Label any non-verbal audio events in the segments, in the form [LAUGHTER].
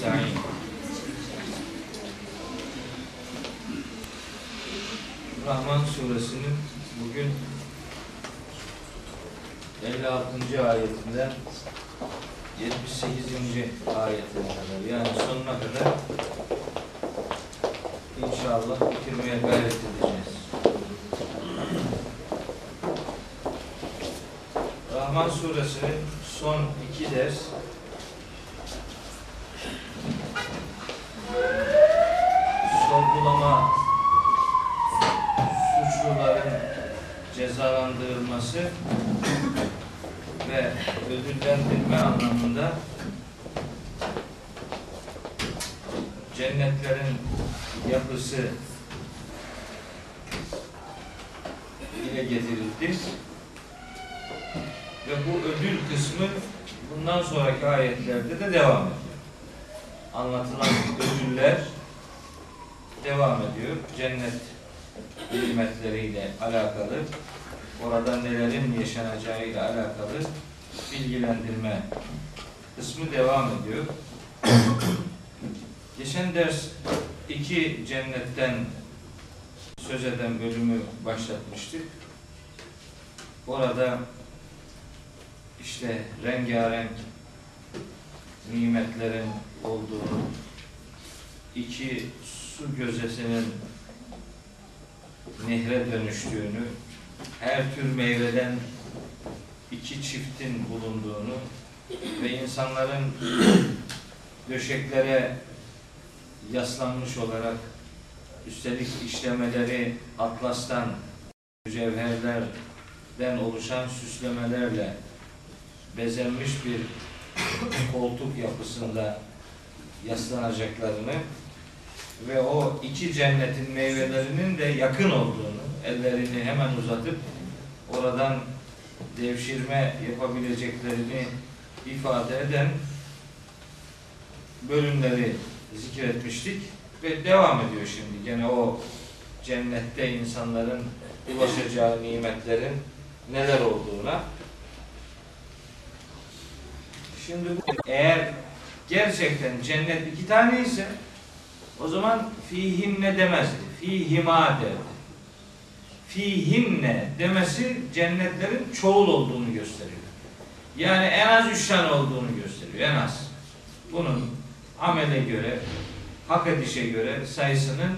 nestaîn. Rahman suresinin bugün 56. ayetinden 78. ayetine kadar yani sonuna kadar inşallah bitirmeye gayret edeceğiz. Rahman suresinin son iki ders ödüllendirme anlamında cennetlerin yapısı ile getirildi. Ve bu ödül kısmı bundan sonraki ayetlerde de devam ediyor. Anlatılan ödüller devam ediyor. Cennet nimetleriyle alakalı, orada nelerin yaşanacağıyla alakalı bilgilendirme kısmı devam ediyor. [CLEARS THROAT] Geçen ders iki cennetten söz eden bölümü başlatmıştık. Orada işte rengarenk nimetlerin olduğunu, iki su gözesinin nehre dönüştüğünü, her tür meyveden iki çiftin bulunduğunu ve insanların döşeklere yaslanmış olarak üstelik işlemeleri atlastan, mücevherlerden oluşan süslemelerle bezenmiş bir koltuk yapısında yaslanacaklarını ve o iki cennetin meyvelerinin de yakın olduğunu, ellerini hemen uzatıp oradan devşirme yapabileceklerini ifade eden bölümleri zikretmiştik ve devam ediyor şimdi. Gene o cennette insanların ulaşacağı nimetlerin neler olduğuna. Şimdi eğer gerçekten cennet iki tane ise o zaman fihinne demezdi. Fihima derdi. Fihinne demesi cennetlerin çoğul olduğunu gösteriyor. Yani en az üç tane olduğunu gösteriyor. En az. Bunun amele göre, hak edişe göre sayısının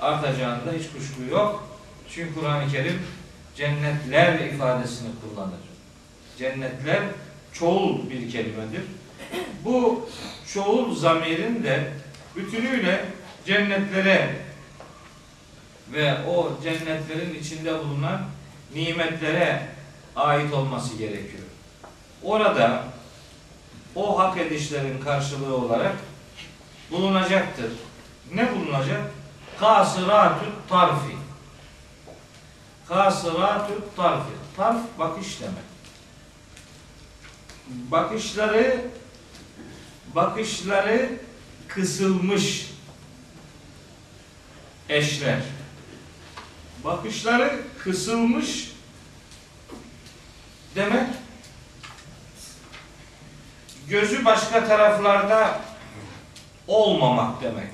artacağında hiç kuşku yok. Çünkü Kur'an-ı Kerim cennetler ifadesini kullanır. Cennetler çoğul bir kelimedir. Bu çoğul zamirin de bütünüyle cennetlere ve o cennetlerin içinde bulunan nimetlere ait olması gerekiyor. Orada o hak edişlerin karşılığı olarak bulunacaktır. Ne bulunacak? Kasıratü tarfi. Kasıratü tarfi. Tarf bakış demek. Bakışları bakışları kısılmış eşler. Bakışları kısılmış demek gözü başka taraflarda olmamak demektir.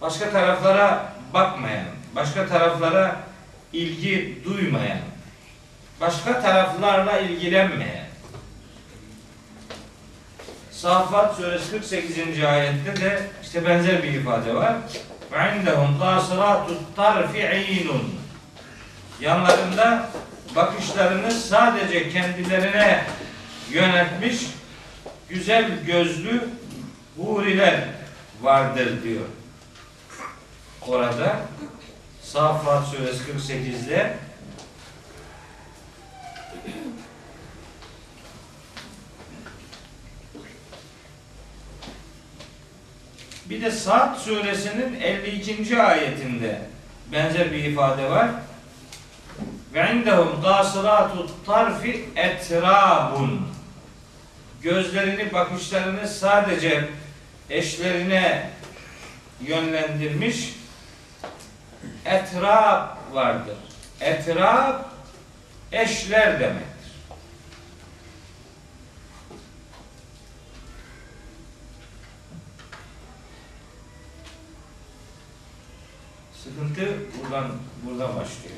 Başka taraflara bakmayan, başka taraflara ilgi duymayan, başka taraflarla ilgilenmeyen. Safat suresi 48. ayette de işte benzer bir ifade var وَعِنْدَهُمْ قَاسِرَاتُ الطَّرْفِ عِينٌ Yanlarında bakışlarını sadece kendilerine yöneltmiş güzel gözlü huriler vardır diyor. Orada Safat suresi 48'de Bir de Saat suresinin 52. ayetinde benzer bir ifade var. Ve indehum gasiratu tarfi etrabun. Gözlerini, bakışlarını sadece eşlerine yönlendirmiş etrab vardır. Etrab eşler demektir. Sıkıntı buradan buradan başlıyor.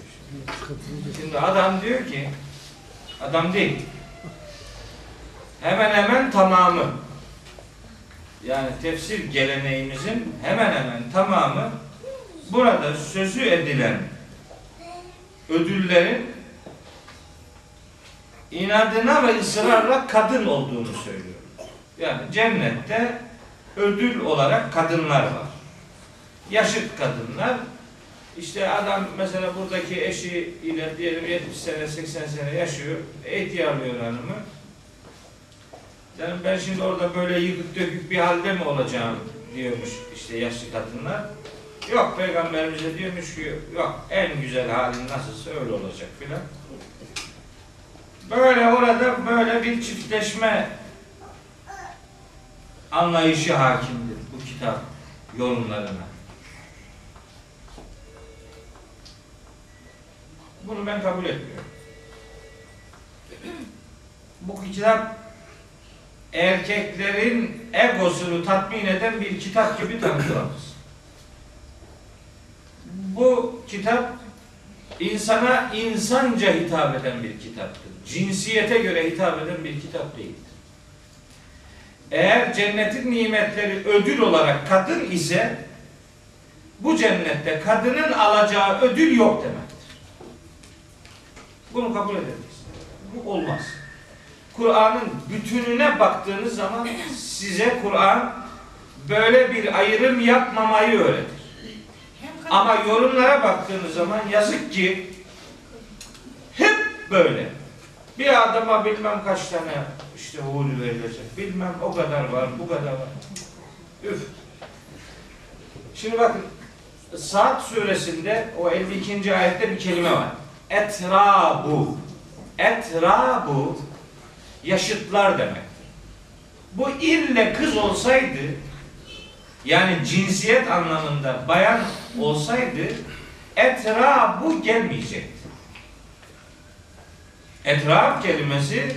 Şimdi adam diyor ki adam değil. Hemen hemen tamamı yani tefsir geleneğimizin hemen hemen tamamı burada sözü edilen ödüllerin inadına ve ısrarla kadın olduğunu söylüyor. Yani cennette ödül olarak kadınlar var. Yaşıt kadınlar. İşte adam mesela buradaki eşi ile diyelim 70 sene 80 sene yaşıyor. Ehtiyarlıyor hanımı. Yani ben şimdi orada böyle yıkık dökük bir halde mi olacağım diyormuş işte yaşlı kadınlar. Yok peygamberimize diyormuş ki yok en güzel halin nasılsa öyle olacak filan. Böyle orada böyle bir çiftleşme anlayışı hakimdir bu kitap yorumlarına. Bunu ben kabul etmiyorum. Bu kitap erkeklerin egosunu tatmin eden bir kitap gibi tanımlanır. Bu kitap insana insanca hitap eden bir kitaptır. Cinsiyete göre hitap eden bir kitap değildir. Eğer cennetin nimetleri ödül olarak kadın ise bu cennette kadının alacağı ödül yok demektir. Bunu kabul edemeyiz. Bu olmaz. Kur'an'ın bütününe baktığınız zaman size Kur'an böyle bir ayrım yapmamayı öğretir. Ama yorumlara baktığınız zaman yazık ki hep böyle. Bir adama bilmem kaç tane işte huri verilecek. Bilmem o kadar var, bu kadar var. Üf. Şimdi bakın Saat suresinde o 52. ayette bir kelime var. Etrabu. Etrabu yaşıtlar demek. Bu ille kız olsaydı yani cinsiyet anlamında bayan olsaydı etrabu gelmeyecekti. Etraf kelimesi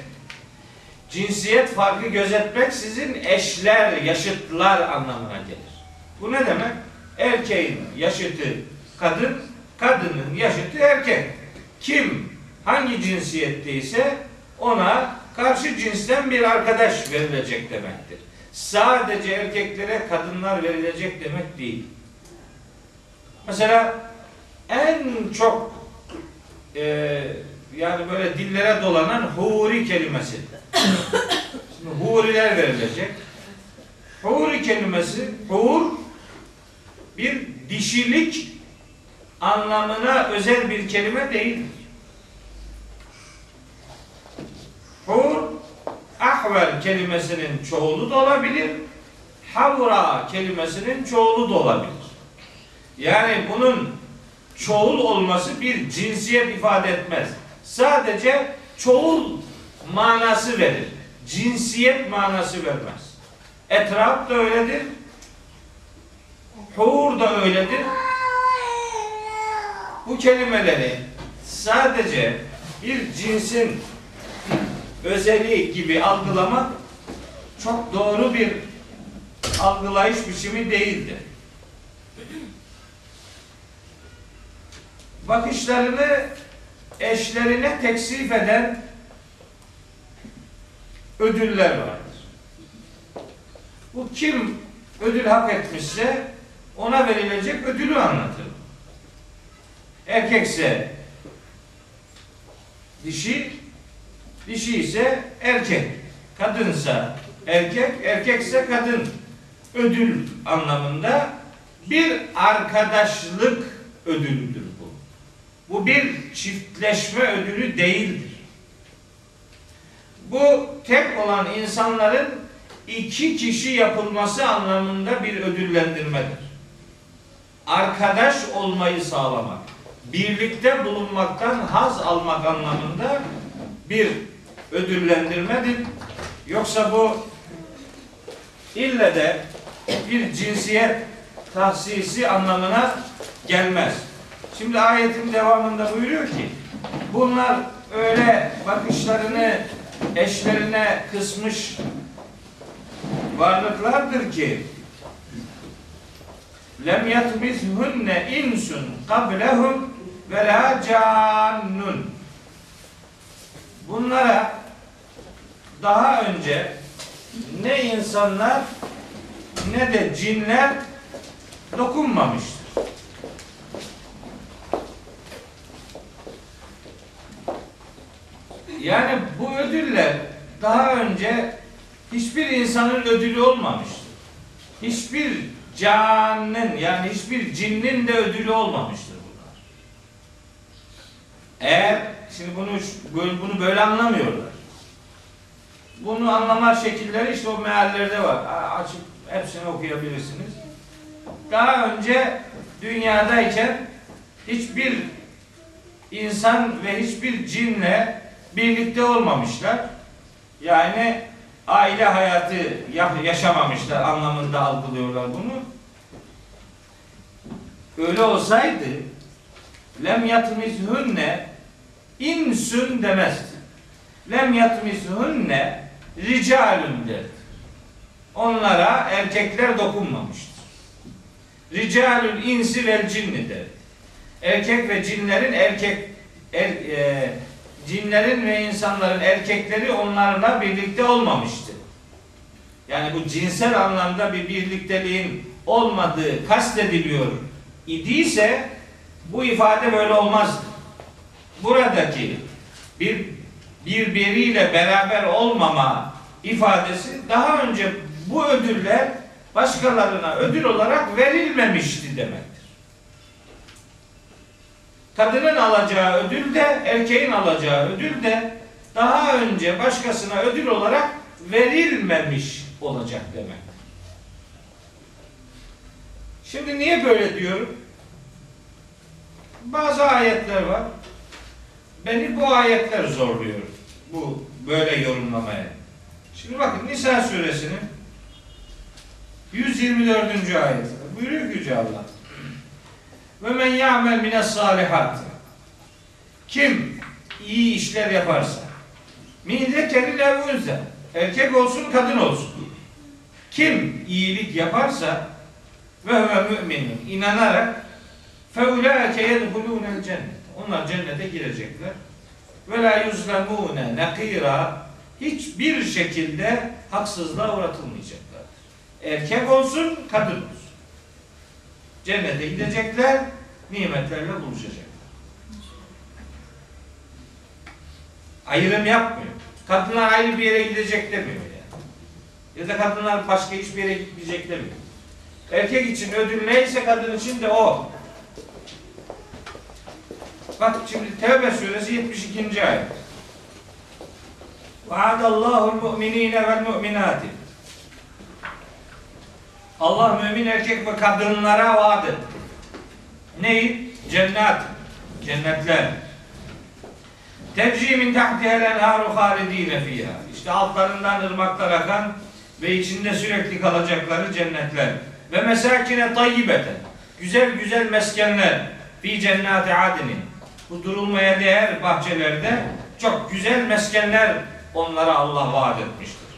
cinsiyet farkı gözetmek sizin eşler, yaşıtlar anlamına gelir. Bu ne demek? Erkeğin yaşıtı kadın, kadının yaşıtı erkek. Kim hangi cinsiyetteyse ona karşı cinsten bir arkadaş verilecek demektir. Sadece erkeklere kadınlar verilecek demek değil. Mesela en çok e, yani böyle dillere dolanan huri kelimesi. Şimdi huriler verilecek. Huri kelimesi, hur bir dişilik anlamına özel bir kelime değildir. Hur ahver kelimesinin çoğulu da olabilir. Havra kelimesinin çoğulu da olabilir. Yani bunun çoğul olması bir cinsiyet ifade etmez. Sadece çoğul manası verir. Cinsiyet manası vermez. Etraf da öyledir. Hur da öyledir. Bu kelimeleri sadece bir cinsin özelliği gibi algılamak çok doğru bir algılayış biçimi değildir. Bakışlarını eşlerine teksif eden ödüller vardır. Bu kim ödül hak etmişse ona verilecek ödülü anlatır. Erkekse dişi, dişi ise erkek. Kadınsa erkek, erkekse kadın. Ödül anlamında bir arkadaşlık ödülüdür bu. Bu bir çiftleşme ödülü değildir. Bu tek olan insanların iki kişi yapılması anlamında bir ödüllendirmedir. Arkadaş olmayı sağlamak, birlikte bulunmaktan haz almak anlamında bir ödüllendirmedir. Yoksa bu ille de bir cinsiyet tahsisi anlamına gelmez. Şimdi ayetin devamında buyuruyor ki bunlar öyle bakışlarını eşlerine kısmış varlıklardır ki lem yatmizhunne insun qablehum ve la cannun. Bunlara daha önce ne insanlar ne de cinler dokunmamıştır. Yani bu ödüller daha önce hiçbir insanın ödülü olmamıştır. Hiçbir canın yani hiçbir cinnin de ödülü olmamıştır. Eğer şimdi bunu bunu böyle anlamıyorlar. Bunu anlama şekilleri işte o meallerde var. Açıp hepsini okuyabilirsiniz. Daha önce dünyadayken hiçbir insan ve hiçbir cinle birlikte olmamışlar. Yani aile hayatı yaşamamışlar anlamında algılıyorlar bunu. Öyle olsaydı lem yatmizhunne insün demezdi. Lem yatmizhunne ricalun derdi. Onlara erkekler dokunmamıştır. Ricalül insi vel cinni derdi. Erkek ve cinlerin erkek er, e, cinlerin ve insanların erkekleri onlarla birlikte olmamıştı. Yani bu cinsel anlamda bir birlikteliğin olmadığı kastediliyor idiyse bu ifade böyle olmazdı. Buradaki bir birbiriyle beraber olmama ifadesi daha önce bu ödüller başkalarına ödül olarak verilmemişti demektir. Kadının alacağı ödül de erkeğin alacağı ödül de daha önce başkasına ödül olarak verilmemiş olacak demek. Şimdi niye böyle diyorum? Bazı ayetler var. Beni bu ayetler zorluyor. Bu böyle yorumlamaya. Şimdi bakın Nisa suresinin 124. ayet. Buyuruyor Yüce Allah. Ve men ya'mel mine salihat. Kim iyi işler yaparsa min zekerin ev unse erkek olsun kadın olsun. Kim iyilik yaparsa ve huve müminun inanarak ulaike yedhulûnel cennet. Onlar cennete girecekler. La yuzlemûne nakira hiçbir şekilde haksızlığa uğratılmayacaklardır. Erkek olsun, kadın olsun. Cennete gidecekler, nimetlerle buluşacaklar. Ayrım yapmıyor. Kadınlar ayrı bir yere gidecek demiyor yani. Ya da kadınlar başka hiçbir yere gitmeyecek demiyor. Erkek için ödül neyse kadın için de o. Bak şimdi Tevbe suresi 72. ayet. Vaadallahu mu'minine vel mu'minati. Allah mümin erkek ve kadınlara vaat etti. Neyi? Cennet. Cennetler. Tecri min tahtihel enharu halidine fiha. İşte altlarından ırmaklar akan ve içinde sürekli kalacakları cennetler. Ve mesakine tayyibeten. Güzel güzel meskenler. Fi cennati adinin. Bu durulmaya değer bahçelerde çok güzel meskenler onlara Allah vaat etmiştir.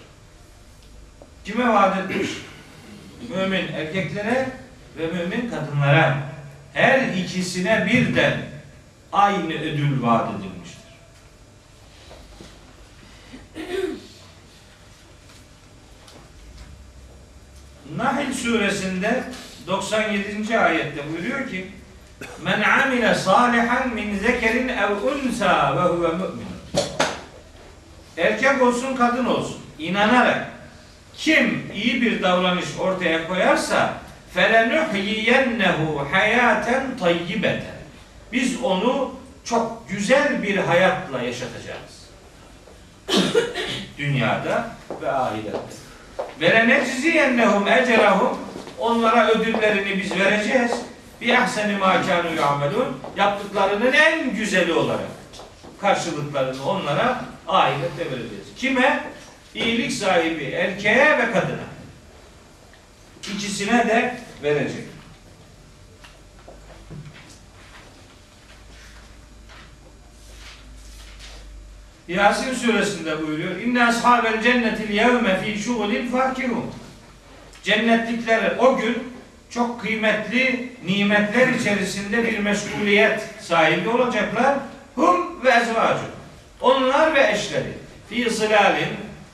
Kime vaat etmiş? mümin erkeklere ve mümin kadınlara her ikisine birden aynı ödül vaat edilmiştir. Nahl suresinde 97. ayette buyuruyor ki Men amile salihan min zekerin ev unsa ve huve mümin. Erkek olsun kadın olsun inanarak kim iyi bir davranış ortaya koyarsa felenuhyiyennehu hayaten tayyibeten. Biz onu çok güzel bir hayatla yaşatacağız. Dünyada ve ahirette. Ve lenecziyennehum ecerahum onlara ödüllerini biz vereceğiz. Bir ahseni ma kanu yamelun yaptıklarının en güzeli olarak karşılıklarını onlara ahirette vereceğiz. Kime? iyilik sahibi erkeğe ve kadına. İkisine de verecek. Yasin suresinde buyuruyor. İnne ashabel cennetil yevme fi şugulin fakirun. Cennetlikler o gün çok kıymetli nimetler içerisinde bir meşguliyet sahibi olacaklar. Hum ve ezvacı. Onlar ve eşleri. Fi zilalin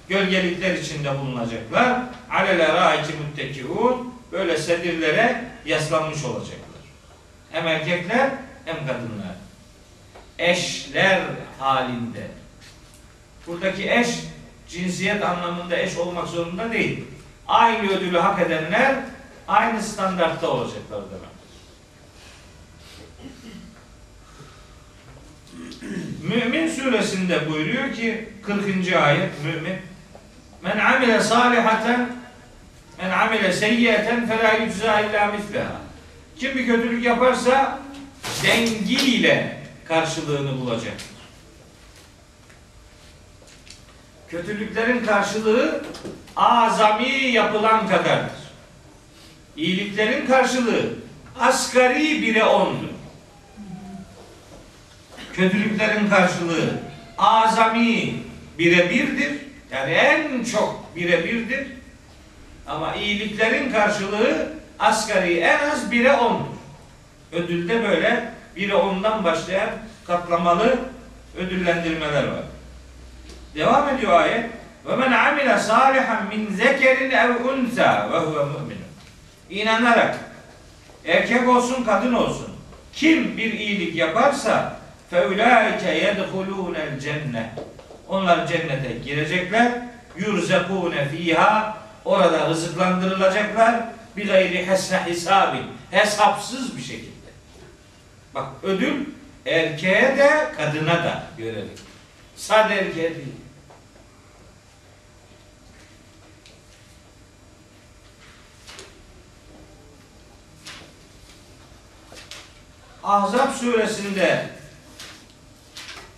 gölgelikler içinde bulunacaklar. Alele raiki müttekiun böyle sedirlere yaslanmış olacaklar. Hem erkekler hem kadınlar. Eşler halinde. Buradaki eş cinsiyet anlamında eş olmak zorunda değil. Aynı ödülü hak edenler aynı standartta olacaklar demek. Mümin suresinde buyuruyor ki 40. ayet mümin Men amile salihaten men amile seyyiyeten felâ yüczâ illâ misleha Kim bir kötülük yaparsa dengiyle karşılığını bulacak. Kötülüklerin karşılığı azami yapılan kadardır. İyiliklerin karşılığı asgari bire ondur. Kötülüklerin karşılığı azami bire birdir. Yani en çok bire birdir. Ama iyiliklerin karşılığı asgari en az bire ondur. Ödülde böyle bire ondan başlayan katlamalı ödüllendirmeler var. Devam ediyor ayet. Ve men amile salihan min zekerin ev unsa ve huve mu'min. İnanarak erkek olsun kadın olsun kim bir iyilik yaparsa feulaike yedhulûnel cennet. Onlar cennete girecekler. Yurzekûne fiha orada rızıklandırılacaklar. Bir gayri hesne hisabin. Hesapsız bir şekilde. Bak ödül erkeğe de kadına da görelim. Sadece erkeğe değil. Ahzab suresinde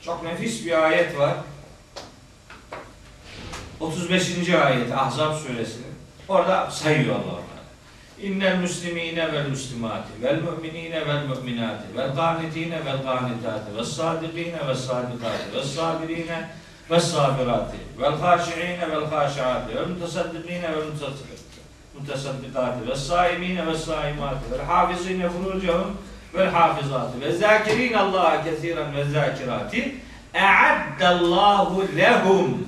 çok nefis bir ayet var. 35. ayet Ahzab suresinin. Orada sayıyor Allah. İnnel muslimine vel muslimati vel mu'minine vel mu'minati vel qanitine vel qanitati vel sadikine vel sadikati vel sabirine vel sabirati vel haşiine vel haşiati vel mutasaddikine vel mutasaddikati vel saimine vel saimati vel hafizine furucahum vel hafizati ve zakirin Allah'a kesiren ve zakirati e'addallahu lehum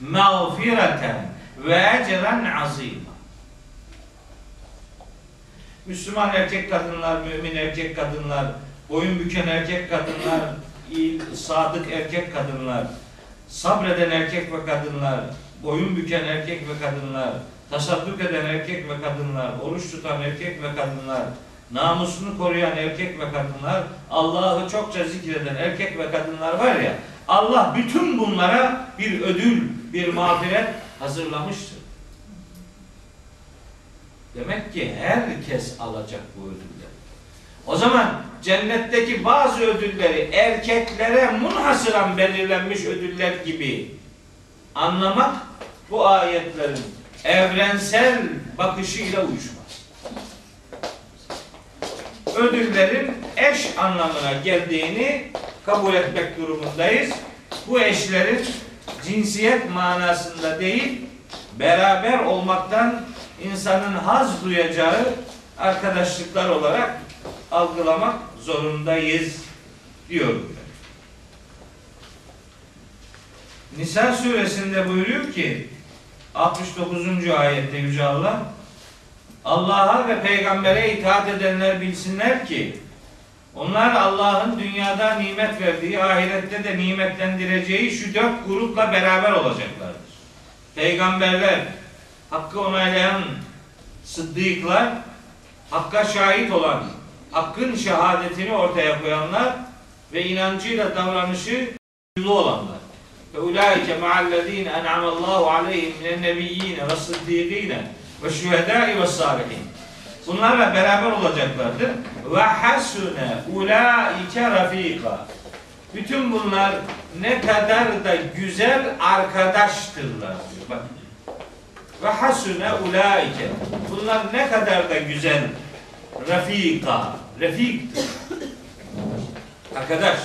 mağfireten ve ecren azim. Müslüman erkek kadınlar, mümin erkek kadınlar, boyun büken erkek kadınlar, sadık erkek kadınlar, sabreden erkek ve kadınlar, boyun büken erkek ve kadınlar, tasadduk eden erkek ve kadınlar, oruç tutan erkek ve kadınlar, namusunu koruyan erkek ve kadınlar, Allah'ı çokça zikreden erkek ve kadınlar var ya, Allah bütün bunlara bir ödül, bir mağfiret hazırlamıştır. Demek ki herkes alacak bu ödülleri. O zaman cennetteki bazı ödülleri erkeklere munhasıran belirlenmiş ödüller gibi anlamak bu ayetlerin evrensel bakışıyla uyuşmaz. Ödüllerin eş anlamına geldiğini kabul etmek durumundayız. Bu eşlerin cinsiyet manasında değil, beraber olmaktan insanın haz duyacağı arkadaşlıklar olarak algılamak zorundayız diyorum. Nisa suresinde buyuruyor ki 69. ayette Yüce Allah Allah'a ve peygambere itaat edenler bilsinler ki onlar Allah'ın dünyada nimet verdiği, ahirette de nimetlendireceği şu dört grupla beraber olacaklardır. Peygamberler, hakkı onaylayan sıddıklar, hakka şahit olan, hakkın şehadetini ortaya koyanlar ve inancıyla davranışı uyumlu olanlar. Ve ulaike ma'allezine en'amallahu aleyhim minen nebiyyine ve sıddîkîne ve şühedâi ve sâlihin. Bunlarla beraber olacaklardır. Ve hasune ulaike rafika. Bütün bunlar ne kadar da güzel arkadaştırlar diyor. Bak. Ve hasune ulaike. Bunlar ne kadar da güzel rafika. Refiktir. Arkadaş.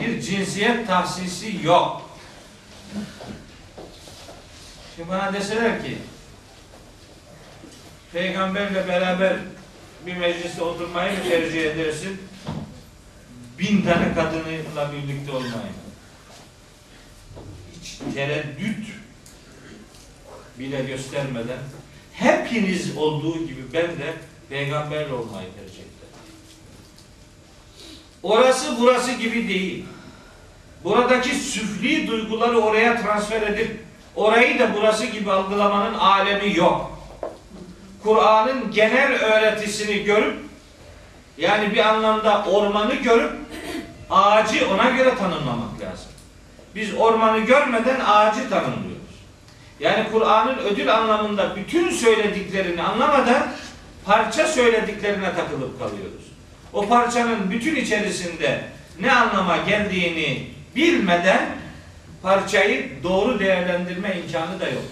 Bir cinsiyet tahsisi yok. Şimdi bana deseler ki peygamberle beraber bir mecliste oturmayı mı tercih edersin? Bin tane kadınıyla birlikte olmayı? Hiç tereddüt bile göstermeden hepiniz olduğu gibi ben de peygamberle olmayı tercih ederim. Orası burası gibi değil. Buradaki süfli duyguları oraya transfer edip orayı da burası gibi algılamanın alemi yok. Kur'an'ın genel öğretisini görüp yani bir anlamda ormanı görüp ağacı ona göre tanımlamak lazım. Biz ormanı görmeden ağacı tanımlıyoruz. Yani Kur'an'ın ödül anlamında bütün söylediklerini anlamadan parça söylediklerine takılıp kalıyoruz. O parçanın bütün içerisinde ne anlama geldiğini bilmeden parçayı doğru değerlendirme imkanı da yok.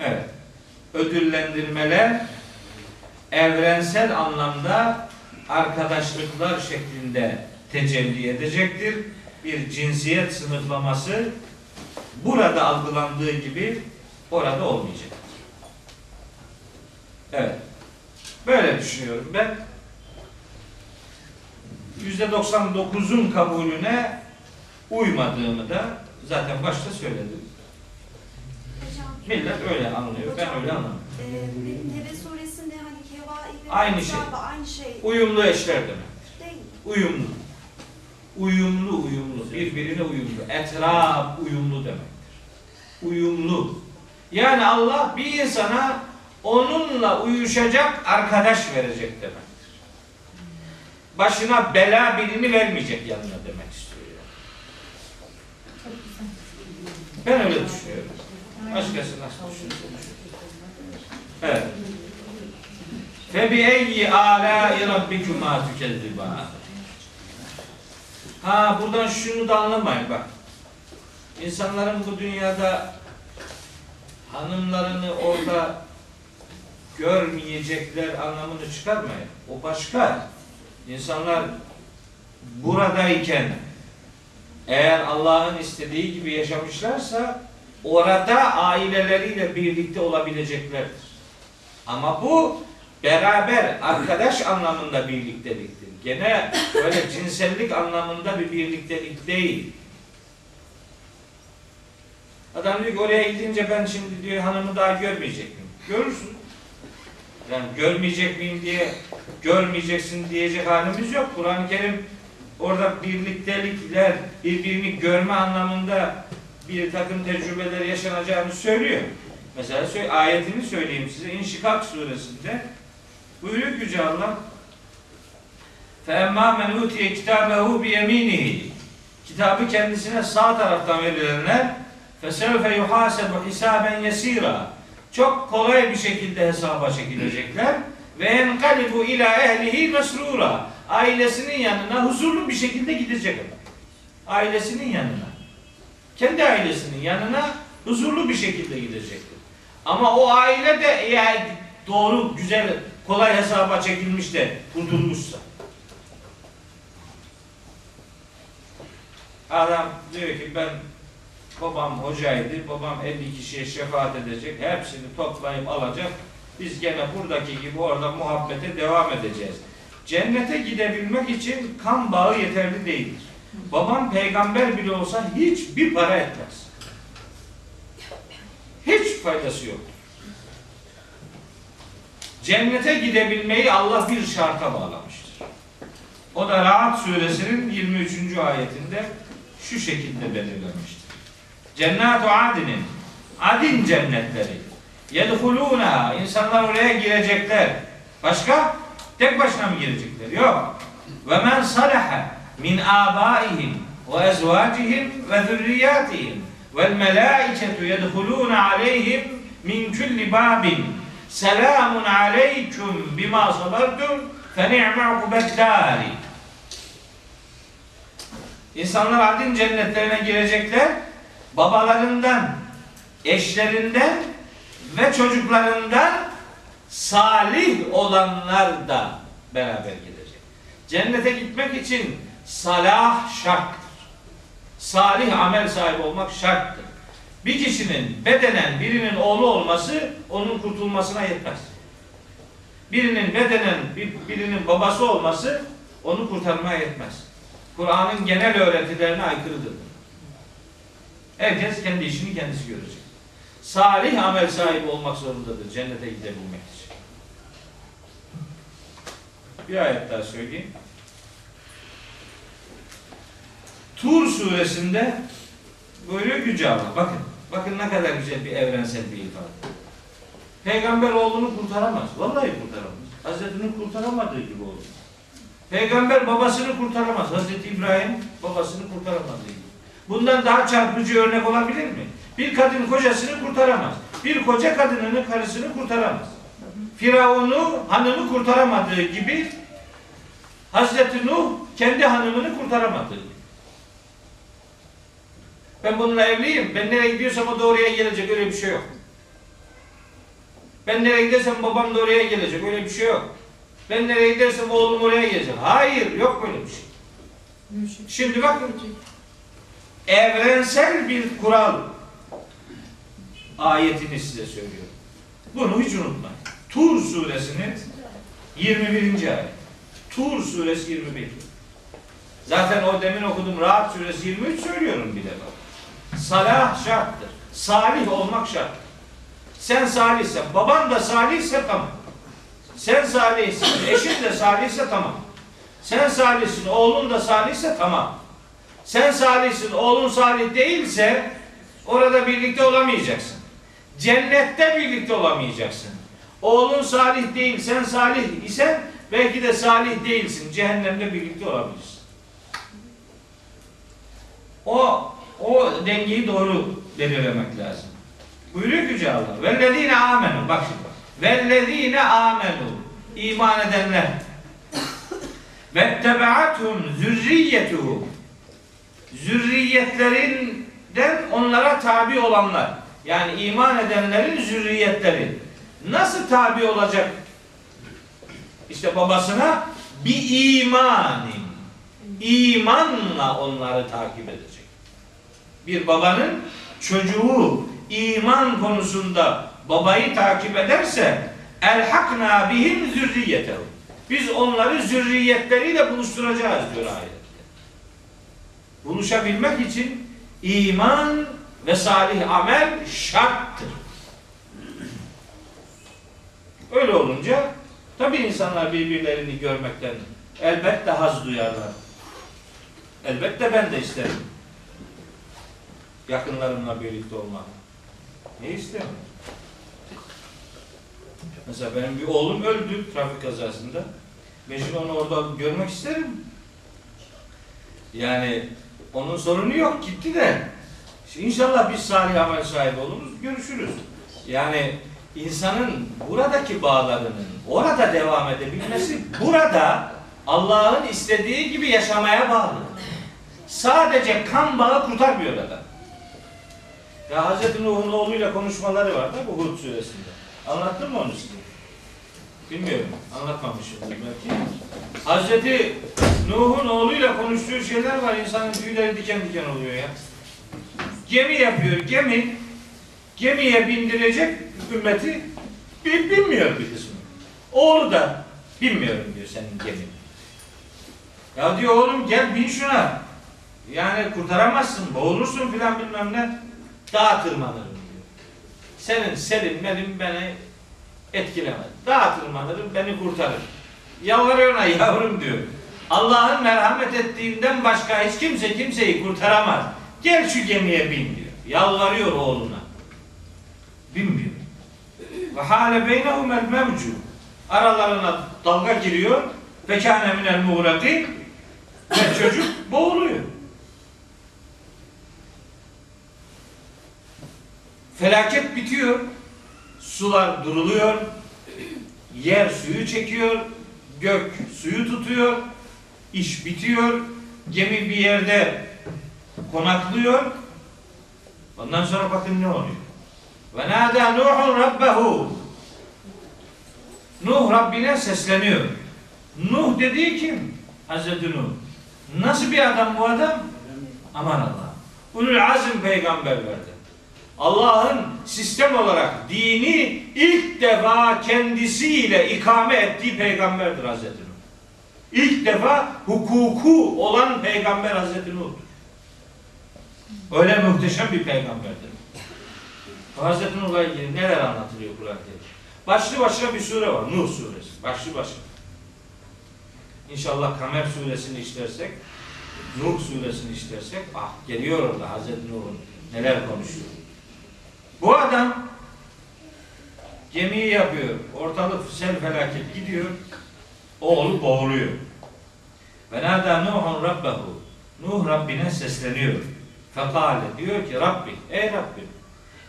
Evet. Ödüllendirmeler evrensel anlamda arkadaşlıklar şeklinde tecelli edecektir. Bir cinsiyet sınıflaması burada algılandığı gibi orada olmayacaktır. Evet. Böyle düşünüyorum ben. %99'un kabulüne uymadığımı da zaten başta söyledim. Hocam, Millet öyle anlıyor. Ben Hocam, öyle anlamıyorum. e, Nebe suresinde hani kevai ve Aynı şey. aynı şey Uyumlu eşler demek. değil? Uyumlu. Uyumlu, uyumlu. Birbirine uyumlu. Etraf uyumlu demektir. Uyumlu. Yani Allah bir insana onunla uyuşacak arkadaş verecek demektir. Başına bela birini vermeyecek yanına demek istiyor. yani. Ben öyle düşünüyorum. Başkası nasıl düşünüyor? Evet. فَبِأَيِّ آلَاءِ رَبِّكُمَا تُكَذِّبَانِ Ha buradan şunu da anlamayın bak. İnsanların bu dünyada hanımlarını orada görmeyecekler anlamını çıkarmayın. O başka. İnsanlar buradayken eğer Allah'ın istediği gibi yaşamışlarsa orada aileleriyle birlikte olabileceklerdir. Ama bu beraber arkadaş anlamında birlikteliktir. Gene öyle cinsellik anlamında bir birliktelik değil. Adam diyor ki oraya gidince ben şimdi diyor hanımı daha görmeyecek miyim? Görürsün. Yani görmeyecek miyim diye görmeyeceksin diyecek halimiz yok. Kur'an-ı Kerim orada birliktelikler, birbirini görme anlamında bir takım tecrübeler yaşanacağını söylüyor. Mesela söyle, ayetini söyleyeyim size. İnşikak suresinde buyuruyor ki Yüce Allah فَاَمَّا مَنْ اُوْتِيَ كِتَابَهُ بِيَم۪ينِهِ Kitabı kendisine sağ taraftan verilenler فَسَوْفَ يُحَاسَبُ حِسَابًا يَس۪يرًا Çok kolay bir şekilde hesaba çekilecekler ve enkalibu ila ehlihi mesrura ailesinin yanına huzurlu bir şekilde gidecek ailesinin yanına kendi ailesinin yanına huzurlu bir şekilde gidecektir. Ama o aile de eğer doğru, güzel, kolay hesaba çekilmiş de kurtulmuşsa. Adam diyor ki ben babam hocaydı, babam 50 kişiye şefaat edecek, hepsini toplayıp alacak. Biz gene buradaki gibi orada muhabbete devam edeceğiz. Cennete gidebilmek için kan bağı yeterli değildir. Babam peygamber bile olsa hiçbir para etmez. Hiç faydası yok. Cennete gidebilmeyi Allah bir şarta bağlamıştır. O da Rahat suresinin 23. ayetinde şu şekilde belirlenmiştir. Cennet-u adinin adin cennetleri yedhulûnâ insanlar oraya girecekler. Başka? Tek başına mı girecekler? Yok. Ve men salaha min abaihim ve ezvacihim ve zürriyatihim vel melâiketu yedhulûne aleyhim min kulli babin selamun aleyküm bima sabartum fe ni'me ukubeddâri İnsanlar adin cennetlerine girecekler babalarından, eşlerinden ve çocuklarından salih olanlar da beraber gidecek. Cennete gitmek için salah şarttır. Salih amel sahibi olmak şarttır. Bir kişinin bedenen birinin oğlu olması onun kurtulmasına yetmez. Birinin bedenen bir- birinin babası olması onu kurtarmaya yetmez. Kur'an'ın genel öğretilerine aykırıdır. Herkes kendi işini kendisi görecek. Salih amel sahibi olmak zorundadır cennete gidebilmek için. Bir ayet daha söyleyeyim. Tur suresinde buyuruyor Yüce Allah. Bakın. Bakın ne kadar güzel bir evrensel bir ifade. Peygamber oğlunu kurtaramaz. Vallahi kurtaramaz. Hazreti Nuh kurtaramadığı gibi olur. Peygamber babasını kurtaramaz. Hazreti İbrahim babasını kurtaramadığı gibi. Bundan daha çarpıcı örnek olabilir mi? Bir kadın kocasını kurtaramaz. Bir koca kadınının karısını kurtaramaz. Firavun'u hanımı kurtaramadığı gibi Hazreti Nuh kendi hanımını kurtaramadığı gibi. Ben bununla evliyim. Ben nereye gidiyorsam o da oraya gelecek. Öyle bir şey yok. Ben nereye gidersem babam da oraya gelecek. Öyle bir şey yok. Ben nereye gidersem oğlum oraya gelecek. Hayır. Yok böyle bir şey. Şimdi bakın. Evrensel bir kural ayetini size söylüyorum. Bunu hiç unutmayın. Tur suresinin 21. ayet. Tur suresi 21. Zaten o demin okudum Rahat suresi 23 söylüyorum bir defa. Salah şarttır. Salih olmak şarttır. Sen salihsen, baban da salihse tamam. Sen salihsin, eşin de salihse tamam. Sen salihsin, oğlun da salihse tamam. Sen salihsin, oğlun salih değilse orada birlikte olamayacaksın. Cennette birlikte olamayacaksın. Oğlun salih değil, sen salih isen belki de salih değilsin. Cehennemde birlikte olabilirsin. O o dengeyi doğru belirlemek lazım. Buyuruyor Yüce Allah. Vellezine amenu. Bak şimdi. Vellezine amenu. İman edenler. Vettebe'athum zürriyetuhum. Zürriyetlerinden onlara tabi olanlar. Yani iman edenlerin zürriyetleri. Nasıl tabi olacak? İşte babasına bir imanin. İmanla onları takip edecek. Bir babanın çocuğu iman konusunda babayı takip ederse elhakna bihim zürriyetehu. Biz onları zürriyetleriyle buluşturacağız diyor ayette. Buluşabilmek için iman ve salih amel şarttır. Öyle olunca tabi insanlar birbirlerini görmekten elbette haz duyarlar. Elbette ben de isterim. Yakınlarımla birlikte olmak. Ne isterim? Mesela benim bir oğlum öldü trafik kazasında. Mecbur onu orada görmek isterim. Yani onun sorunu yok gitti de. İnşallah biz salih amel sahibi oluruz, görüşürüz. Yani insanın buradaki bağlarının orada devam edebilmesi burada Allah'ın istediği gibi yaşamaya bağlı. Sadece kan bağı kurtarmıyor adam. Ya Hz. Nuh'un oğluyla konuşmaları var da bu Hud suresinde. Anlattın mı onu size? Bilmiyorum. Anlatmamışımdır belki. Hazreti Nuh'un oğluyla konuştuğu şeyler var. İnsanın tüyleri diken diken oluyor ya. Gemi yapıyor. Gemi gemiye bindirecek ümmeti bi- bilmiyor bir kısmı. Oğlu da bilmiyorum diyor senin gemin. Ya diyor oğlum gel bin şuna. Yani kurtaramazsın, boğulursun filan bilmem ne. Dağa tırmanırım diyor. Senin senin benim beni etkilemez. Dağa tırmanırım beni kurtarır. Yalvarıyor ona yavrum diyor. Allah'ın merhamet ettiğinden başka hiç kimse kimseyi kurtaramaz. Gel şu gemiye bin diyor. Yalvarıyor oğluna. Binmiyor. Ve hale beynehumel mevcu. Aralarına dalga giriyor. Fekâne minel muğrakin. Ve çocuk boğuluyor. Felaket bitiyor. Sular duruluyor. Yer suyu çekiyor. Gök suyu tutuyor. İş bitiyor. Gemi bir yerde konaklıyor. Ondan sonra bakın ne oluyor. Ve nâdâ Nuhun Rabbehu. Nuh Rabbine sesleniyor. Nuh dediği kim? Hazreti Nuh. Nasıl bir adam bu adam? Aman Allah. Ulul azim peygamberlerden. Allah'ın sistem olarak dini ilk defa kendisiyle ikame ettiği peygamberdir Hazreti Nuh. İlk defa hukuku olan peygamber Hazreti Nuh'tur. Öyle muhteşem bir peygamberdir. Hazreti Nuh'la ilgili neler anlatılıyor Kerim? Başlı başına bir sure var. Nuh suresi. Başlı başına. İnşallah Kamer suresini işlersek, Nuh suresini işlersek, ah geliyor orada Hazreti Nuh'un neler konuşuyor. Bu adam gemiyi yapıyor. Ortalık sel felaket gidiyor. Oğlu boğuluyor. Ve nâdâ Nuhun Rabbehu. Nuh Rabbine sesleniyor. Fekale diyor ki Rabbi, ey Rabbim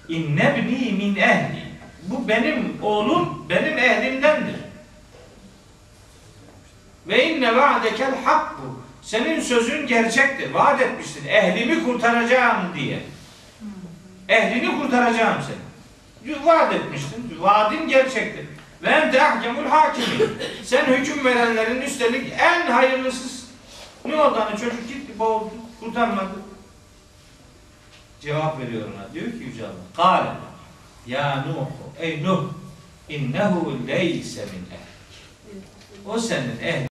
innebni min ehli. Bu benim oğlum, benim ehlimdendir. Ve inne va'dekel hakku. Senin sözün gerçektir. Vaat etmiştin. Ehlimi kurtaracağım diye. Ehlini kurtaracağım seni. Vaat etmiştin. Vaadin gerçektir. Ve ente ahkemul hakimin. Sen hüküm verenlerin üstelik en hayırlısı. Ne oldu hani çocuk gitti boğuldu. Kurtarmadı. Cevap veriyor ona. Diyor ki Yüce Allah. Kale. Ya Nuh. Ey Nuh. İnnehu leyse min ehlik. O senin ehlin.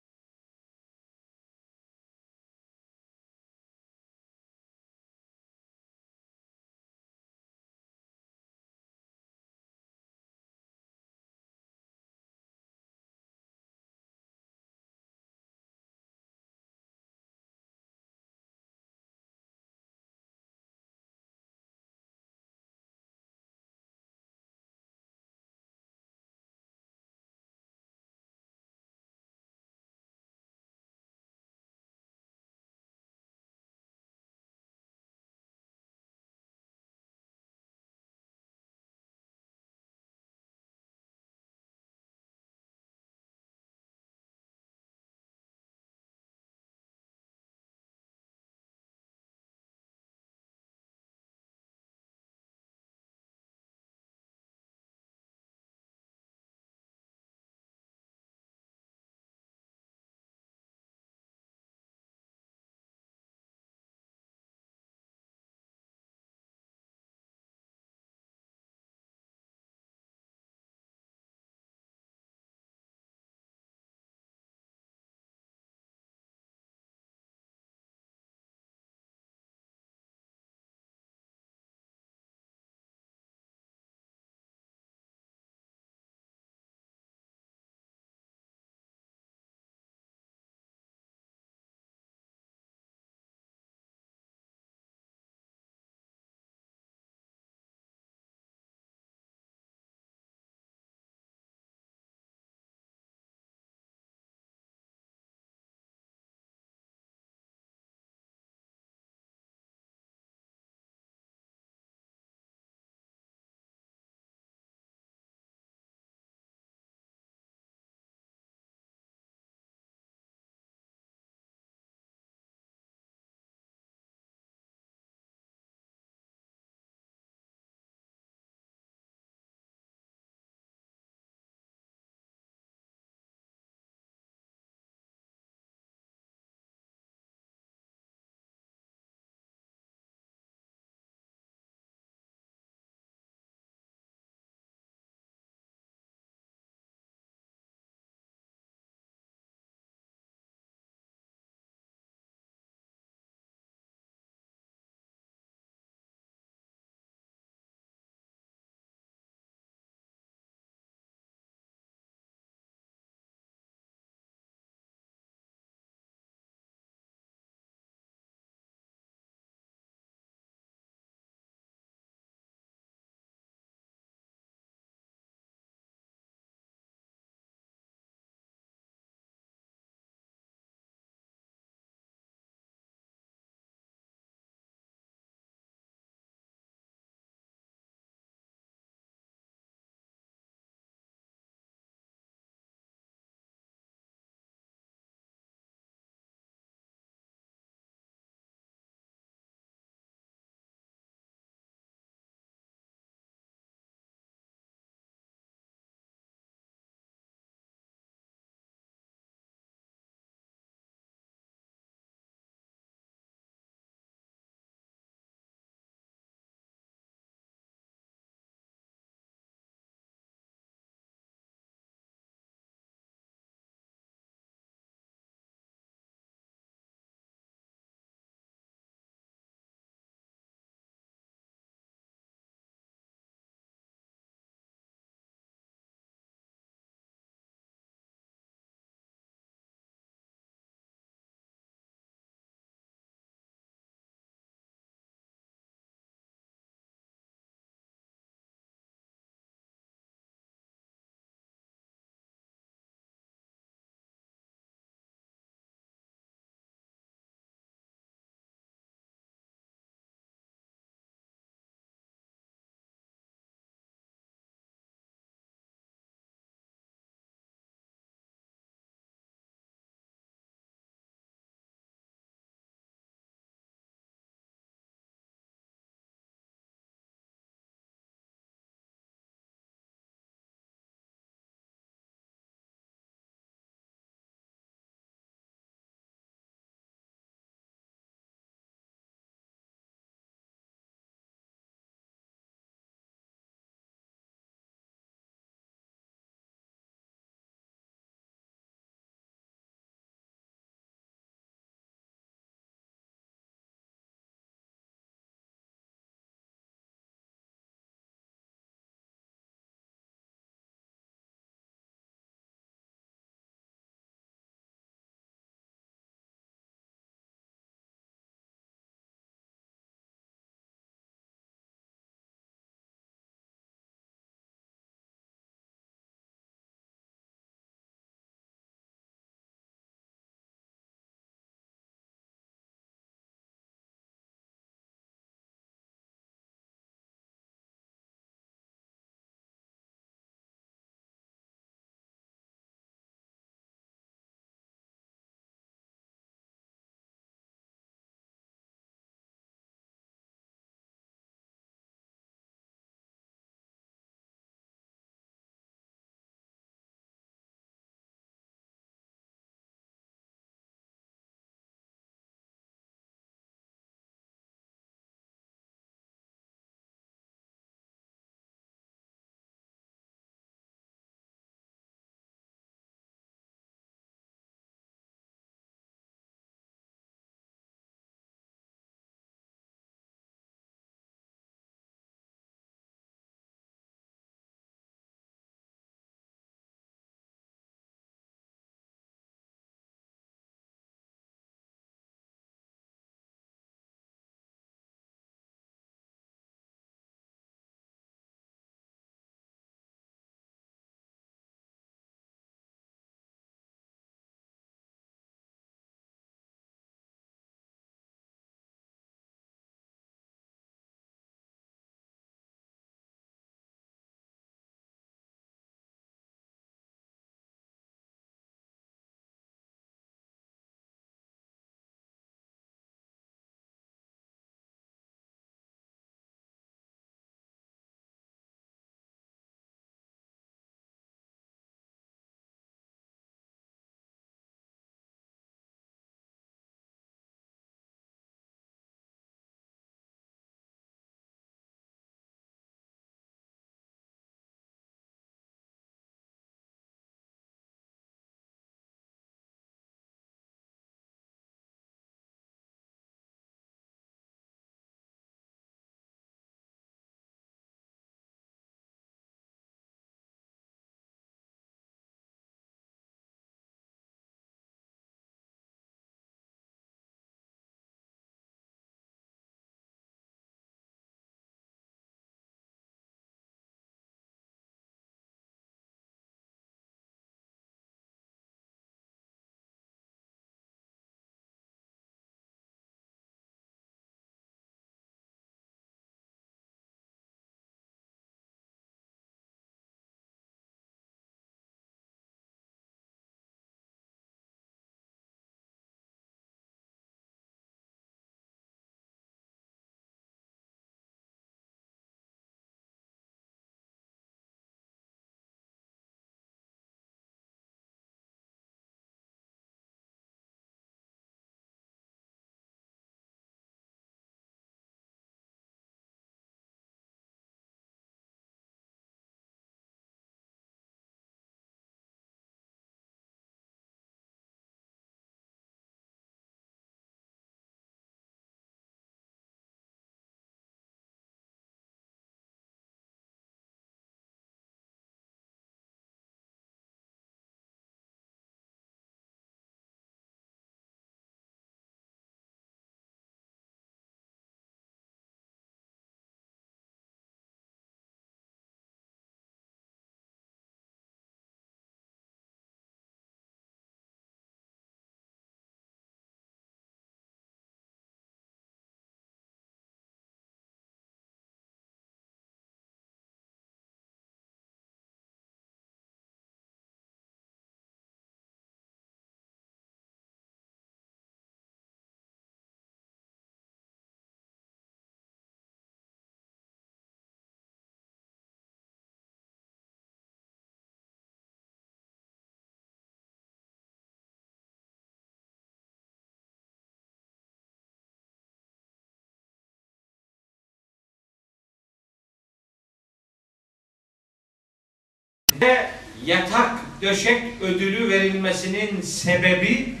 Ve yatak döşek ödülü verilmesinin sebebi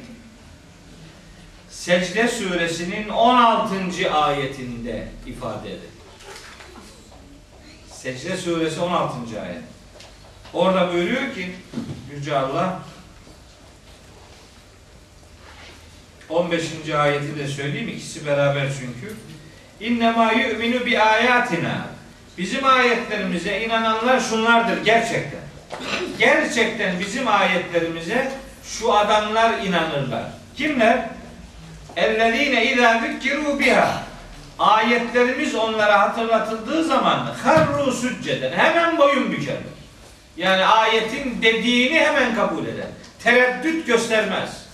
Secde suresinin 16. ayetinde ifade edilir. Secde suresi 16. ayet. Orada buyuruyor ki Yüce Allah 15. ayeti de söyleyeyim ikisi beraber çünkü. İnnemâ yu'minu bi ayatina. Bizim ayetlerimize inananlar şunlardır gerçekten. Gerçekten bizim ayetlerimize şu adamlar inanırlar. Kimler? Ellezine izâ zükkerû biha. Ayetlerimiz onlara hatırlatıldığı zaman harru sücceden hemen boyun bükerler. Yani ayetin dediğini hemen kabul eder. Tereddüt göstermez.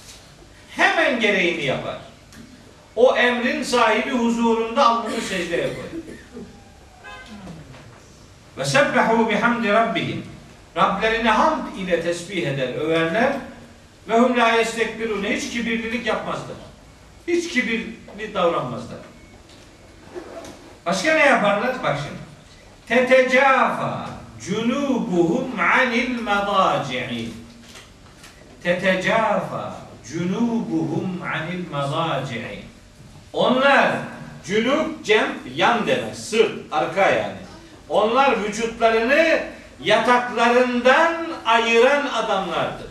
Hemen gereğini yapar. O emrin sahibi huzurunda alnını secdeye koyar. Ve sebbehu bihamdi rabbihim. Rablerine hamd ile tesbih eder, överler. Ve hum la yestekbirune. Hiç kibirlilik yapmazlar. Hiç kibirli davranmazlar. Başka ne yaparlar? Bak şimdi. Tetecafa cunubuhum anil medaci'i. Tetecafa cunubuhum anil medaci'i. Onlar cünub cem yan demek. Sırt, arka yani. Onlar vücutlarını yataklarından ayıran adamlardır.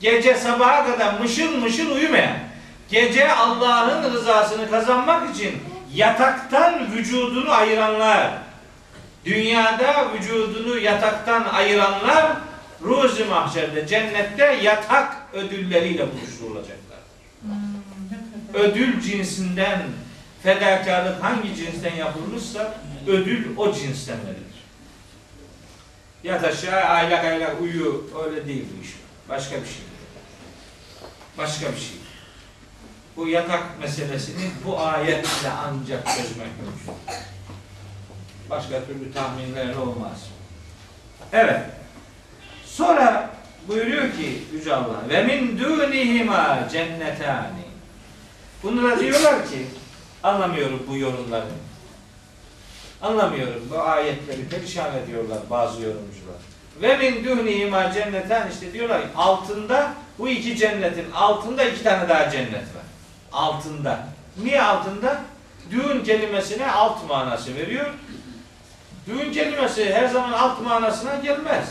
Gece sabaha kadar mışıl mışıl uyumayan, gece Allah'ın rızasını kazanmak için yataktan vücudunu ayıranlar, dünyada vücudunu yataktan ayıranlar ruzi mahşerde cennette yatak ödülleriyle buluşturulacaklar. Ödül cinsinden fedakarlık hangi cinsten yapılmışsa ödül o cinsten verilir. Yat aşağı aylak aylak uyu öyle değil bu iş. Başka bir şey. Başka bir şey. Bu yatak meselesini bu ayetle ancak çözmek mümkün. Başka türlü tahminler olmaz. Evet. Sonra buyuruyor ki Yüce Allah ve min dunihima cennetani. Bunlara diyorlar ki anlamıyorum bu yorumları. Anlamıyorum. Bu ayetleri perişan ediyorlar bazı yorumcular. Ve min dunihima cenneten işte diyorlar ki altında bu iki cennetin altında iki tane daha cennet var. Altında. Niye altında? Düğün kelimesine alt manası veriyor. Düğün kelimesi her zaman alt manasına gelmez.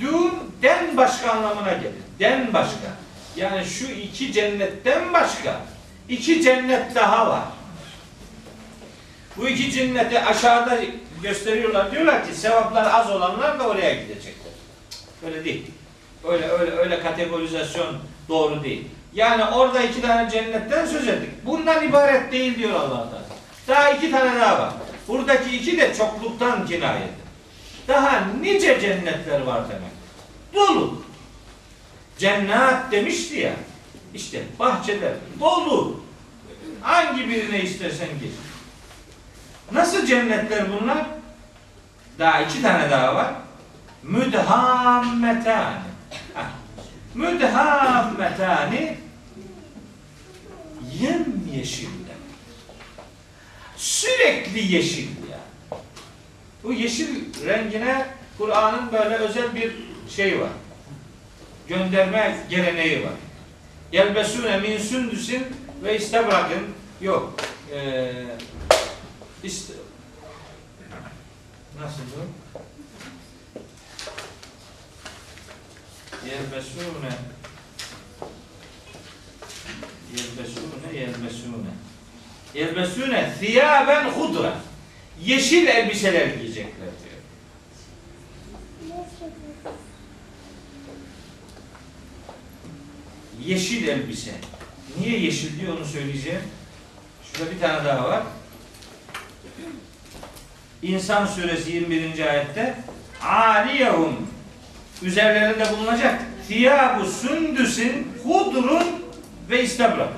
Düğün den başka anlamına gelir. Den başka. Yani şu iki cennetten başka iki cennet daha var. Bu iki cenneti aşağıda gösteriyorlar. Diyorlar ki sevaplar az olanlar da oraya gidecekler. Öyle değil. Öyle öyle öyle kategorizasyon doğru değil. Yani orada iki tane cennetten söz ettik. Bundan ibaret değil diyor Allah Teala. Daha iki tane daha var. Buradaki iki de çokluktan kinayedir. Daha nice cennetler var demek. Dolu. Cennet demişti ya. İşte bahçeler dolu. Hangi birine istersen gir. Nasıl cennetler bunlar? Daha iki tane daha var. Müdhammetani. Müdhammetani yem yeşiller. Sürekli yeşil yani. Bu yeşil rengine Kur'an'ın böyle özel bir şey var. Gönderme geleneği var. Yelbesune min sündüsün ve istebrakın yok. Ee, ist nasıl bu? Yelbesune Yelbesune yelbesune Yelbesune thiyaben hudra Yeşil elbiseler giyecekler diyor. Yeşil elbise. Niye yeşil diyor onu söyleyeceğim. Şurada bir tane daha var. İnsan suresi 21. ayette aliyehum üzerlerinde bulunacak thiyabu sündüsün hudrun ve istabrak.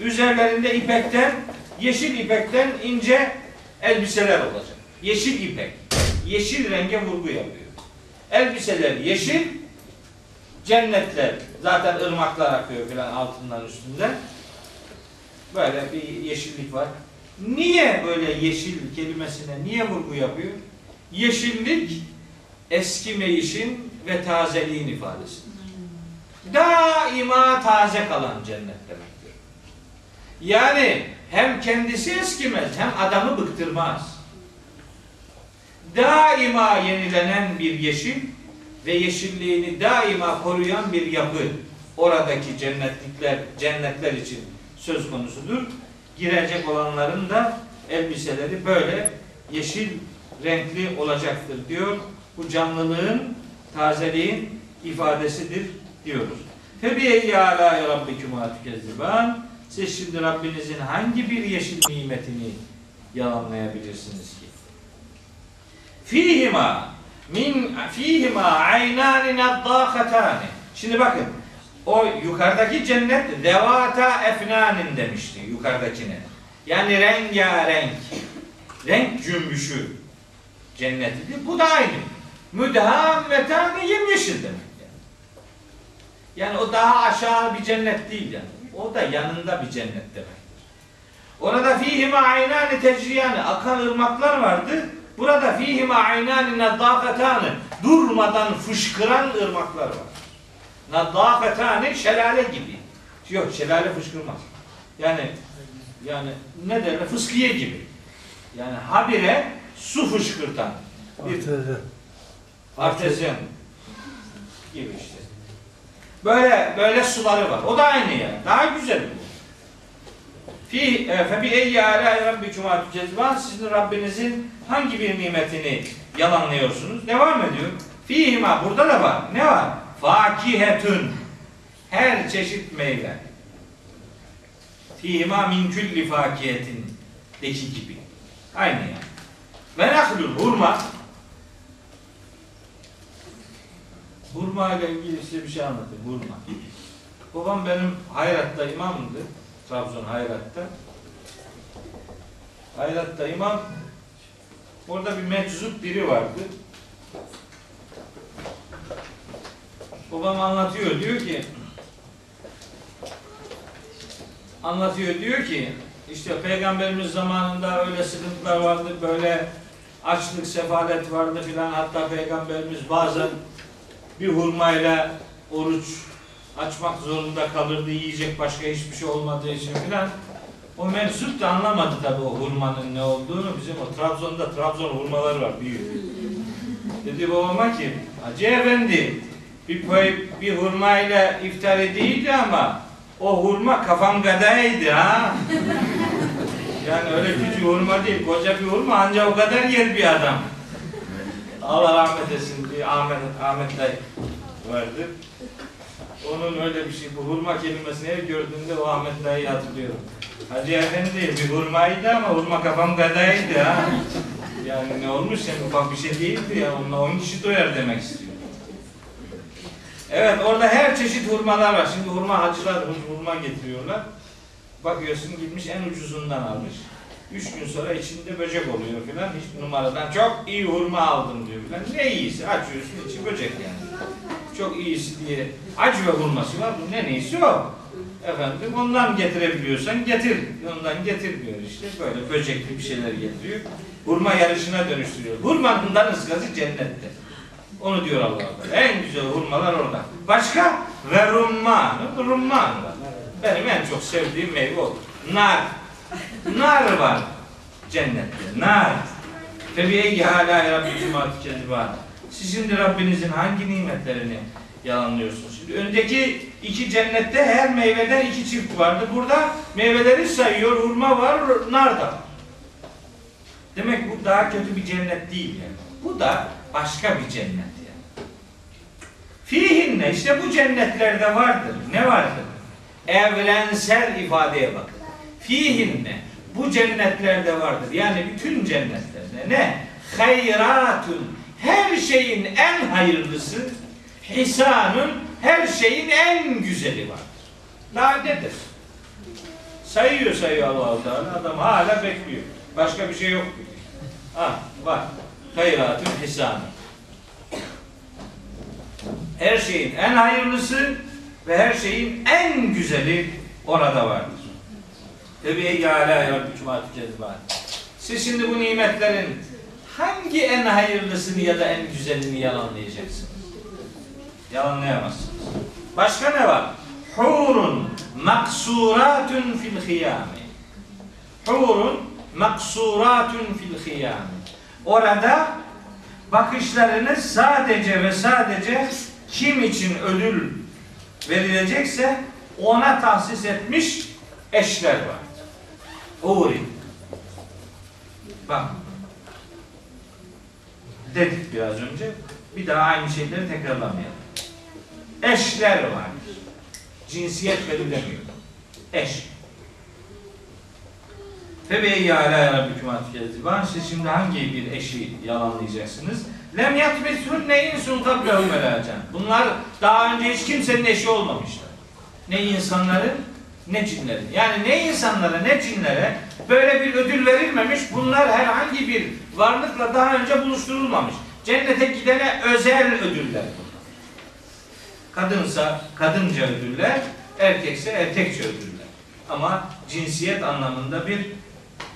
Üzerlerinde ipekten yeşil ipekten ince elbiseler olacak. Yeşil ipek. Yeşil renge vurgu yapıyor. Elbiseler yeşil, cennetler zaten ırmaklar akıyor filan altından üstünden. Böyle bir yeşillik var. Niye böyle yeşil kelimesine niye vurgu yapıyor? Yeşillik eskimeyişin ve tazeliğin ifadesidir. Daima taze kalan cennet demektir. Yani hem kendisi eskimez hem adamı bıktırmaz. Daima yenilenen bir yeşil ve yeşilliğini daima koruyan bir yapı oradaki cennetlikler cennetler için söz konusudur. Girecek olanların da elbiseleri böyle yeşil renkli olacaktır diyor. Bu canlılığın, tazeliğin ifadesidir diyoruz. Febiye ala rabbikuma tükezziban. Siz şimdi Rabbinizin hangi bir yeşil nimetini yalanlayabilirsiniz ki? Fihima min fihima aynani naddâkhatâni. Şimdi bakın o yukarıdaki cennet devata efnanin demişti yukarıdakine. Yani rengarenk, renk cümbüşü cennetidir. Bu da aynı. Müdhametani yemyeşil demek. Yani. yani o daha aşağı bir cennet değil yani. O da yanında bir cennet demektir. Orada fihime aynani tecriyani akan ırmaklar vardı. Burada fihime aynani naddâkatâni durmadan fışkıran ırmaklar var. Naddâkatâni şelale gibi. Yok şelale fışkırmaz. Yani yani ne derler fıskiye gibi. Yani habire su fışkırtan bir Artezyen. artezyen gibi işte. Böyle böyle suları var. O da aynı yani. Daha güzel bu. Fi e, fe bi eyyi ala rabbikuma tükezban sizin Rabbinizin hangi bir nimetini yalanlıyorsunuz? Devam ediyor. Fihima burada da var. Ne var? Fakihetun. Her çeşit meyve. Fihima min külli fakiyetin deki gibi. Aynı yani. Ve nahlul hurma Hurma ile ilgili size bir şey anlatayım. Hurma. Babam benim Hayrat'ta imamdı. Trabzon Hayrat'ta. Hayrat'ta imam. Orada bir meczup biri vardı. Babam anlatıyor diyor ki anlatıyor. Diyor ki işte peygamberimiz zamanında öyle sıkıntılar vardı böyle açlık sefalet vardı filan. Hatta peygamberimiz bazen bir hurmayla oruç açmak zorunda kalırdı yiyecek başka hiçbir şey olmadığı için filan. O mensup da anlamadı tabi o hurmanın ne olduğunu. Bizim o Trabzon'da Trabzon hurmaları var büyük. Dedi babama ki Hacı Efendi bir, pay, bir hurmayla iftar ediydi ama o hurma kafam kadaydı ha yani öyle küçük hurma değil koca bir hurma ancak o kadar yer bir adam Allah rahmet etsin bir Ahmet, Ahmet dayı vardı. Onun öyle bir şey, bu hurma kelimesini her gördüğümde o Ahmet dayıyı hatırlıyorum. Hacı Efendi bir hurmaydı ama hurma kafam kadaydı ha. Yani ne olmuş yani ufak bir şey değildi ya, onunla 10 kişi doyar demek istiyor. Evet orada her çeşit hurmalar var. Şimdi hurma hacılar hurma getiriyorlar. Bakıyorsun gitmiş en ucuzundan almış. Üç gün sonra içinde böcek oluyor filan. Hiç numaradan çok iyi hurma aldım diyor filan. Ne iyisi? Açıyorsun içi böcek yani. Çok iyisi diye acı ve hurması var. Bu ne iyisi o. Efendim ondan getirebiliyorsan getir. Ondan getirmiyor işte. Böyle böcekli bir şeyler getiriyor. Hurma yarışına dönüştürüyor. Hurmanın da ızgazı cennette. Onu diyor Allah Allah. En güzel hurmalar orada. Başka? Ve rumman. Rumman var. Benim en çok sevdiğim meyve o. Nar. Nar var cennette. Nar. Febiye hala Rabbim var. Siz şimdi Rabbinizin hangi nimetlerini yalanlıyorsunuz? Şimdi öndeki iki cennette her meyveden iki çift vardı. Burada meyveleri sayıyor. Hurma var, nar da. Demek bu daha kötü bir cennet değil yani. Bu da başka bir cennet yani. Fihinne işte bu cennetlerde vardır. Ne vardır? Evrensel ifadeye bakın. Fihinne bu cennetlerde vardır. Yani bütün cennetlerde ne? Hayratun her şeyin en hayırlısı hisanun her şeyin en güzeli vardır. Daha nedir? Sayıyor sayıyor Allah-u Teala. Adam hala bekliyor. Başka bir şey yok. Ha var. Hayratun hisanun. Her şeyin en hayırlısı ve her şeyin en güzeli orada vardır. Tabi ey ala rabbikuma tükezban. Siz şimdi bu nimetlerin hangi en hayırlısını ya da en güzelini yalanlayacaksınız? Yalanlayamazsınız. Başka ne var? Hurun maksuratun fil hiyami. Hurun maksuratun fil hiyami. Orada bakışlarını sadece ve sadece kim için ödül verilecekse ona tahsis etmiş eşler var. Huri. Bak. Dedik biraz önce. Bir daha aynı şeyleri tekrarlamayalım. Eşler vardır. Cinsiyet belirlemiyor. Eş. Febeyi ala rabbiküm atkezdiban. Siz şimdi hangi bir eşi yalanlayacaksınız? Lem yatmishunne insun kablehum velacan. Bunlar daha önce hiç kimsenin eşi olmamışlar. Ne insanların ne cinlerin. Yani ne insanlara ne cinlere böyle bir ödül verilmemiş. Bunlar herhangi bir varlıkla daha önce buluşturulmamış. Cennete gidene özel ödüller. Kadınsa kadınca ödüller, erkekse erkekçe ödüller. Ama cinsiyet anlamında bir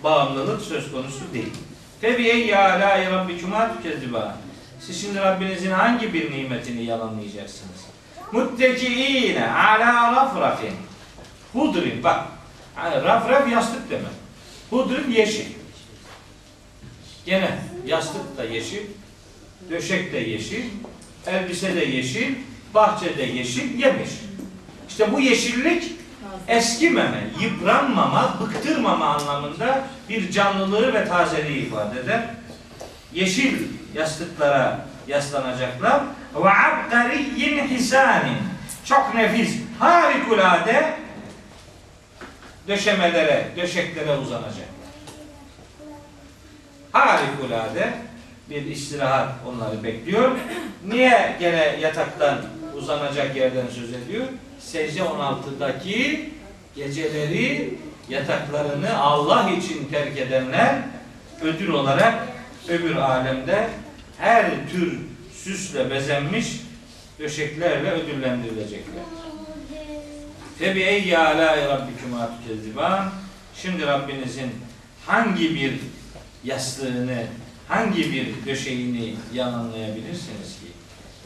bağımlılık söz konusu değil. Febiye ya la rabbikuma tükezziba. Siz şimdi Rabbinizin hangi bir nimetini yalanlayacaksınız? Muttekiine ala rafrafin. Hudrin bak. Rafraf yastık demek. Hudrin yeşil. Gene yastık da yeşil, döşek de yeşil, elbise de yeşil, bahçe de yeşil, yemiş. İşte bu yeşillik eskimeme, yıpranmama, bıktırmama anlamında bir canlılığı ve tazeliği ifade eder. Yeşil yastıklara yaslanacaklar. Ve abgariyyin hisanin. Çok nefis, harikulade döşemelere, döşeklere uzanacak. Harikulade bir istirahat onları bekliyor. Niye gene yataktan uzanacak yerden söz ediyor? Secde 16'daki geceleri yataklarını Allah için terk edenler ödül olarak öbür alemde her tür süsle bezenmiş döşeklerle ödüllendirilecekler. Tebi eyye alâ rabbikuma tükezziban. Şimdi Rabbinizin hangi bir yastığını, hangi bir döşeğini yalanlayabilirsiniz ki?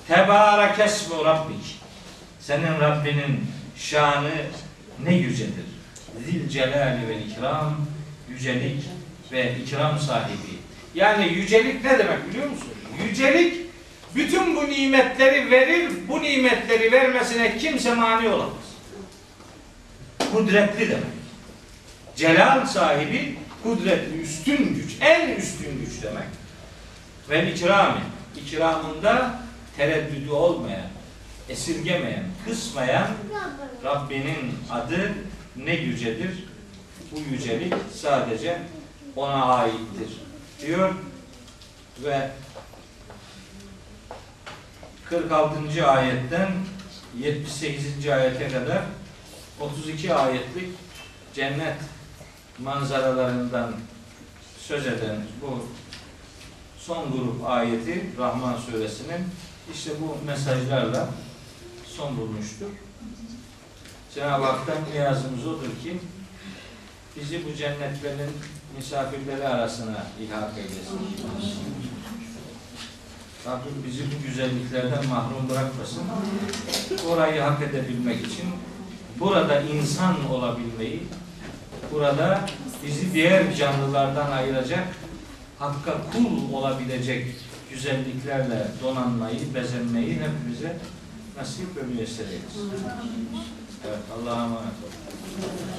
Tebârek esmu rabbik. Senin Rabbinin şanı ne yücedir. Zil celali ve ikram, yücelik ve ikram sahibi. Yani yücelik ne demek biliyor musun? Yücelik bütün bu nimetleri verir, bu nimetleri vermesine kimse mani olamaz. Kudretli demek. Celal sahibi kudretli, üstün güç, en üstün güç demek. Ve ikrami, ikramında tereddüdü olmayan, esirgemeyen, kısmayan Rabbinin adı ne yücedir? Bu yücelik sadece ona aittir diyor ve 46. ayetten 78. ayete kadar 32 ayetlik cennet manzaralarından söz eden bu son grup ayeti Rahman suresinin işte bu mesajlarla son bulmuştur. Cenab-ı Hak'tan niyazımız odur ki bizi bu cennetlerin misafirleri arasına ilhak eylesin. Rabbim bizi bu güzelliklerden mahrum bırakmasın. Orayı hak edebilmek için burada insan olabilmeyi, burada bizi diğer canlılardan ayıracak, hakka kul olabilecek güzelliklerle donanmayı, bezenmeyi hepimize nasip ve müyesser eylesin. Evet, Allah'a emanet olun.